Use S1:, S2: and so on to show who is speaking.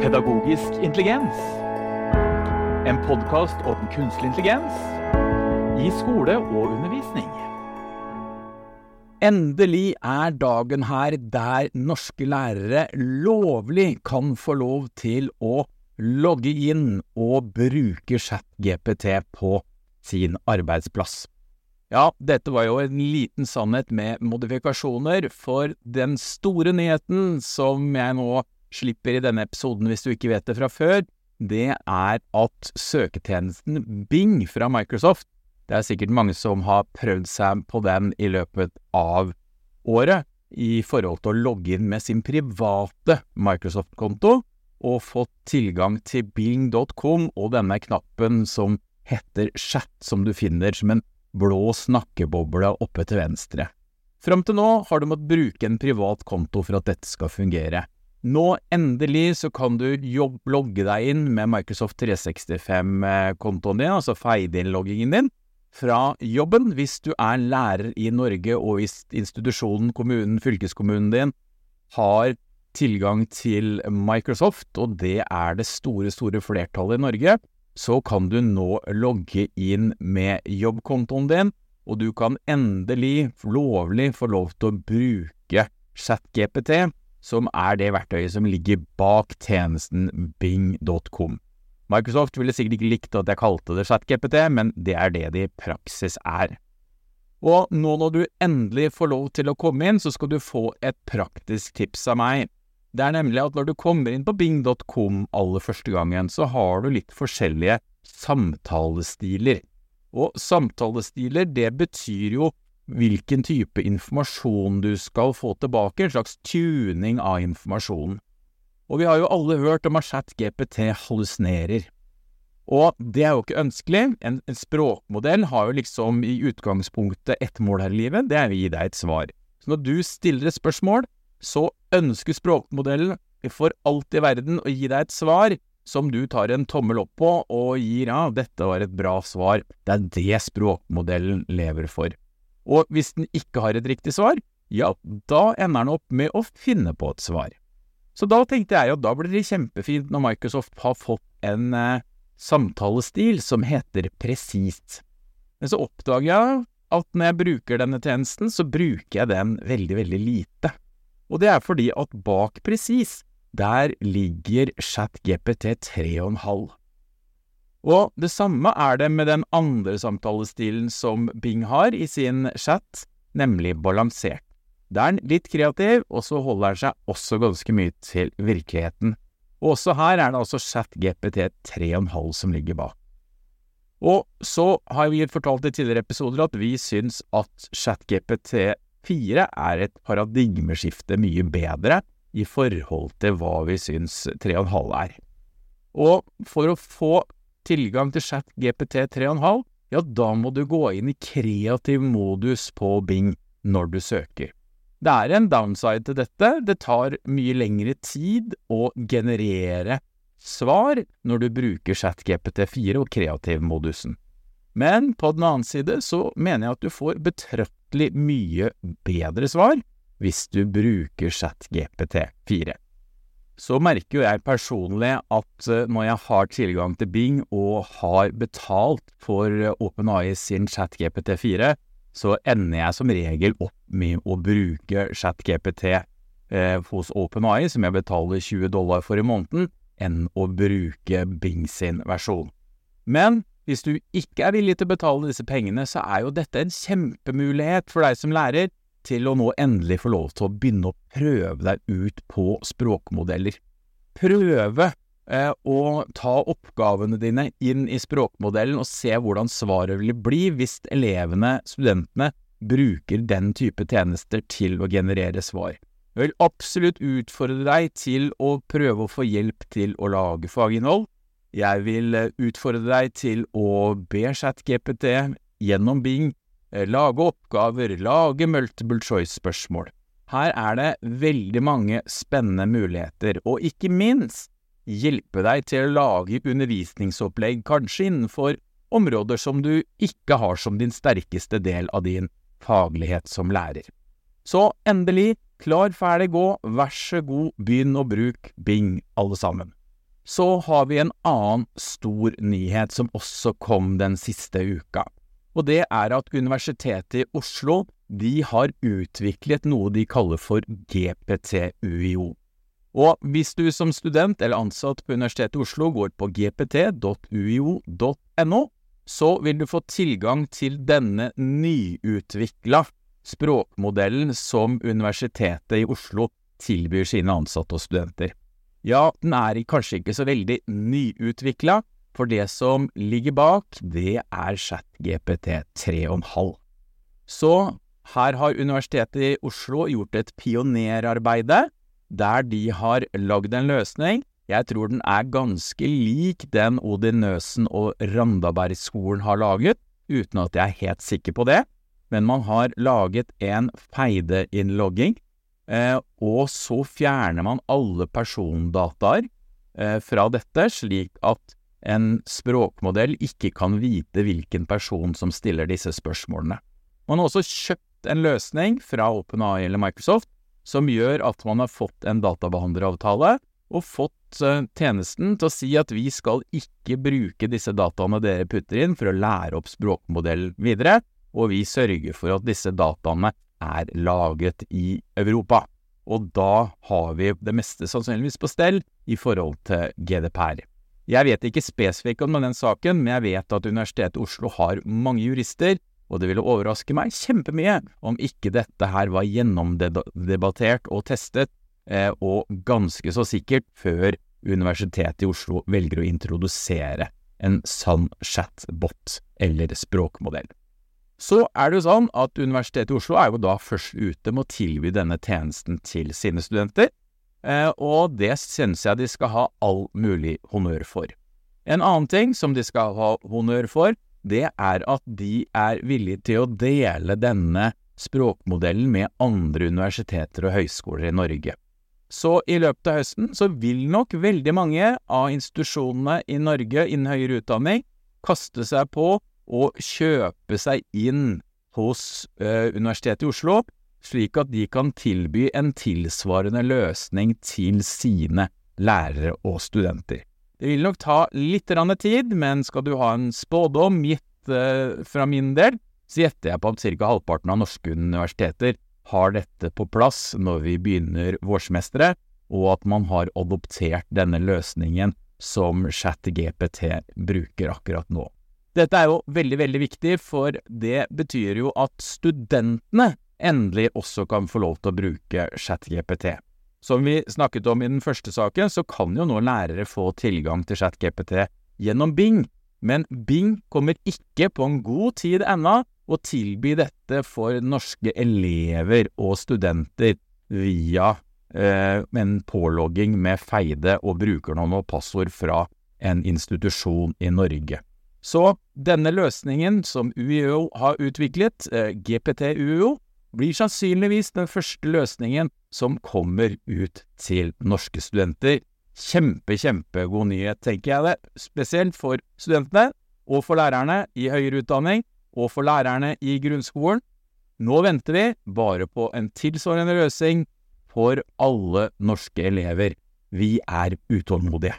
S1: Pedagogisk intelligens. En podkast om kunstig intelligens i skole og undervisning. Endelig er dagen her der norske lærere lovlig kan få lov til å logge inn og bruke ChatGPT på sin arbeidsplass. Ja, dette var jo en liten sannhet med modifikasjoner, for den store nyheten som jeg nå slipper i denne episoden hvis du ikke vet det fra før, det er at søketjenesten Bing fra Microsoft Det er sikkert mange som har prøvd seg på den i løpet av året i forhold til å logge inn med sin private Microsoft-konto og fått tilgang til bing.com og denne knappen som heter chat, som du finner som en blå snakkeboble oppe til venstre. Fram til nå har du måttet bruke en privat konto for at dette skal fungere. Nå endelig så kan du jobb, logge deg inn med Microsoft 365-kontoen din, altså feide-inn-loggingen din, fra jobben hvis du er lærer i Norge og hvis institusjonen, kommunen, fylkeskommunen din har tilgang til Microsoft, og det er det store, store flertallet i Norge, så kan du nå logge inn med jobbkontoen din, og du kan endelig lovlig få lov til å bruke ChatGPT, som er det verktøyet som ligger bak tjenesten bing.com. Microsoft ville sikkert ikke likt at jeg kalte det ChatGPT, men det er det det i praksis er. Og nå når du endelig får lov til å komme inn, så skal du få et praktisk tips av meg. Det er nemlig at når du kommer inn på bing.com aller første gangen, så har du litt forskjellige samtalestiler. Og samtalestiler, det betyr jo hvilken type informasjon du skal få tilbake, en slags tuning av informasjonen. Og vi har jo alle hørt om at ChatGPT hallusinerer. Og det er jo ikke ønskelig. En, en, språkmodell har jo liksom i utgangspunktet ett mål her i livet, det er å gi deg et svar. Så når du stiller et spørsmål, så ønsker språkmodellen for alt i verden å gi deg et svar som du tar en tommel opp på og gir ja, dette var et bra svar. Det er det språkmodellen lever for. Og hvis den ikke har et riktig svar, ja, da ender den opp med å finne på et svar. Så da tenkte jeg at da blir det kjempefint når Microsoft har fått en eh, samtalestil som heter presist. Men så oppdager jeg at når jeg bruker denne tjenesten, så bruker jeg den veldig, veldig lite. Og det er fordi at bak presis, der ligger ChatGPT 3,5. Og det samme er det med den andre samtalestilen som Bing har i sin chat, nemlig balansert. Da er han litt kreativ, og så holder han seg også ganske mye til virkeligheten. Og også her er det altså ChatGPT 3,5 som ligger bak. Og så har vi fortalt i tidligere episoder at vi syns at ChatGPT 4 er et paradigmeskifte mye bedre i forhold til hva vi syns 3,5 er. Og for å få tilgang til chat GPT 3,5, ja, da må du gå inn i kreativ modus på Bing når du søker. Det er en downside til dette. Det tar mye lengre tid å generere svar når du bruker ChatGPT4 og kreativmodusen. Men på den annen side så mener jeg at du får betraktelig mye bedre svar hvis du bruker ChatGPT4. Så merker jo jeg personlig at eh, når jeg har tilgang til Bing og har betalt for OpenAI sin ChatGPT4, så ender jeg som regel opp med å bruke ChatGPT eh, hos OpenAI, som jeg betaler 20 dollar for i måneden, enn å bruke Bing sin versjon. Men hvis du ikke er villig til å betale disse pengene, så er jo dette en kjempemulighet for deg som lærer til å nå endelig få lov til å begynne å prøve deg ut på språkmodeller. Prøve eh, å ta oppgavene dine inn i språkmodellen og se hvordan svaret vil bli hvis elevene, studentene, bruker den type tjenester til å generere svar. Jeg vil absolutt utfordre deg til å prøve å få hjelp til å lage faginnhold. Jeg vil eh, utfordre deg til å be ChatGPT gjennom Bing lage oppgaver, lage multiple choice-spørsmål. Her er det veldig mange spennende muligheter, og ikke minst hjelpe deg til å lage undervisningsopplegg, kanskje innenfor områder som du ikke har som din sterkeste del av din faglighet som lærer. Så endelig, klar, ferdig, gå, vær så god, begynn å bruke Bing, alle sammen. så har vi en annen stor nyhet som også kom den siste uka. Og det er at Universitetet i Oslo de har utviklet noe de kaller for GPT-UiO. Og hvis du som student eller ansatt på Universitetet i Oslo går på gpt.uio.no, så vil du få tilgang til denne nyutvikla språkmodellen som Universitetet i Oslo tilbyr sine ansatte og studenter. Ja, den er kanskje ikke så veldig nyutvikla, for det som ligger bak, det er ChatGPT 3,5. Så her har Universitetet i Oslo gjort et pionerarbeide der de har lagd en løsning. Jeg tror den er ganske lik den Odin Nøsen og Randabergskolen har laget, uten at jeg er helt sikker på det. Men man har laget en feideinnlogging, eh, og så fjerner man alle persondataer eh, fra dette, slik at en språkmodell ikke kan vite hvilken person som stiller disse spørsmålene. Man har også kjøpt en løsning fra OpenAI eller Microsoft som gjør at man har fått en databehandleravtale og fått uh, tjenesten til å si at vi skal ikke bruke disse dataene dere putter inn for å lære opp språkmodellen videre, og vi sørger for at disse dataene er lagret i Europa. Og da har vi det meste sannsynligvis på stell i forhold til GDPR. Jeg vet ikke spesifikt om den saken, men jeg vet at Universitetet i Oslo har mange jurister og det ville overraske meg kjempemye om ikke dette her var gjennomdebattert og testet, eh, og ganske så sikkert før Universitetet i Oslo velger å introdusere en sann chatbot eller språkmodell. Så er det jo sånn at Universitetet i Oslo er jo da først ute med å tilby denne tjenesten til sine studenter, og det synes jeg de skal ha all mulig honnør for. En annen ting som de skal ha honnør for, det er at de er villige til å dele denne språkmodellen med andre universiteter og høyskoler i Norge. Så i løpet av høsten så vil nok veldig mange av institusjonene i Norge innen høyere utdanning kaste seg på å kjøpe seg inn hos uh, Universitetet i Oslo, slik at de kan tilby en tilsvarende løsning til sine lærere og studenter. Det vil nok ta litt tid, men skal du ha en spådom gitt uh, fra min del, så gjetter jeg på at ca. halvparten av norske universiteter har dette på plass når vi begynner vårsmesteret, og at man har adoptert denne løsningen som ChatGPT bruker akkurat nå. Dette er jo veldig, veldig viktig, for det betyr jo at studentene endelig også kan få lov til å bruke ChatGPT. Som vi snakket om i den første saken, så kan jo nå lærere få tilgang til ChatGPT gjennom Bing, men Bing kommer ikke på en god tid ennå å tilby dette for norske elever og studenter via eh, en pålogging med feide og brukernavn og passord fra en institusjon i Norge. Så denne løsningen som UiO har utviklet, eh, GPT-UiO, blir sannsynligvis den første løsningen som kommer ut til norske studenter. Kjempe, kjempegod nyhet, tenker jeg det, spesielt for studentene og for lærerne i høyere utdanning og for lærerne i grunnskolen. Nå venter vi bare på en tilsvarende løsning for alle norske elever. Vi er utålmodige.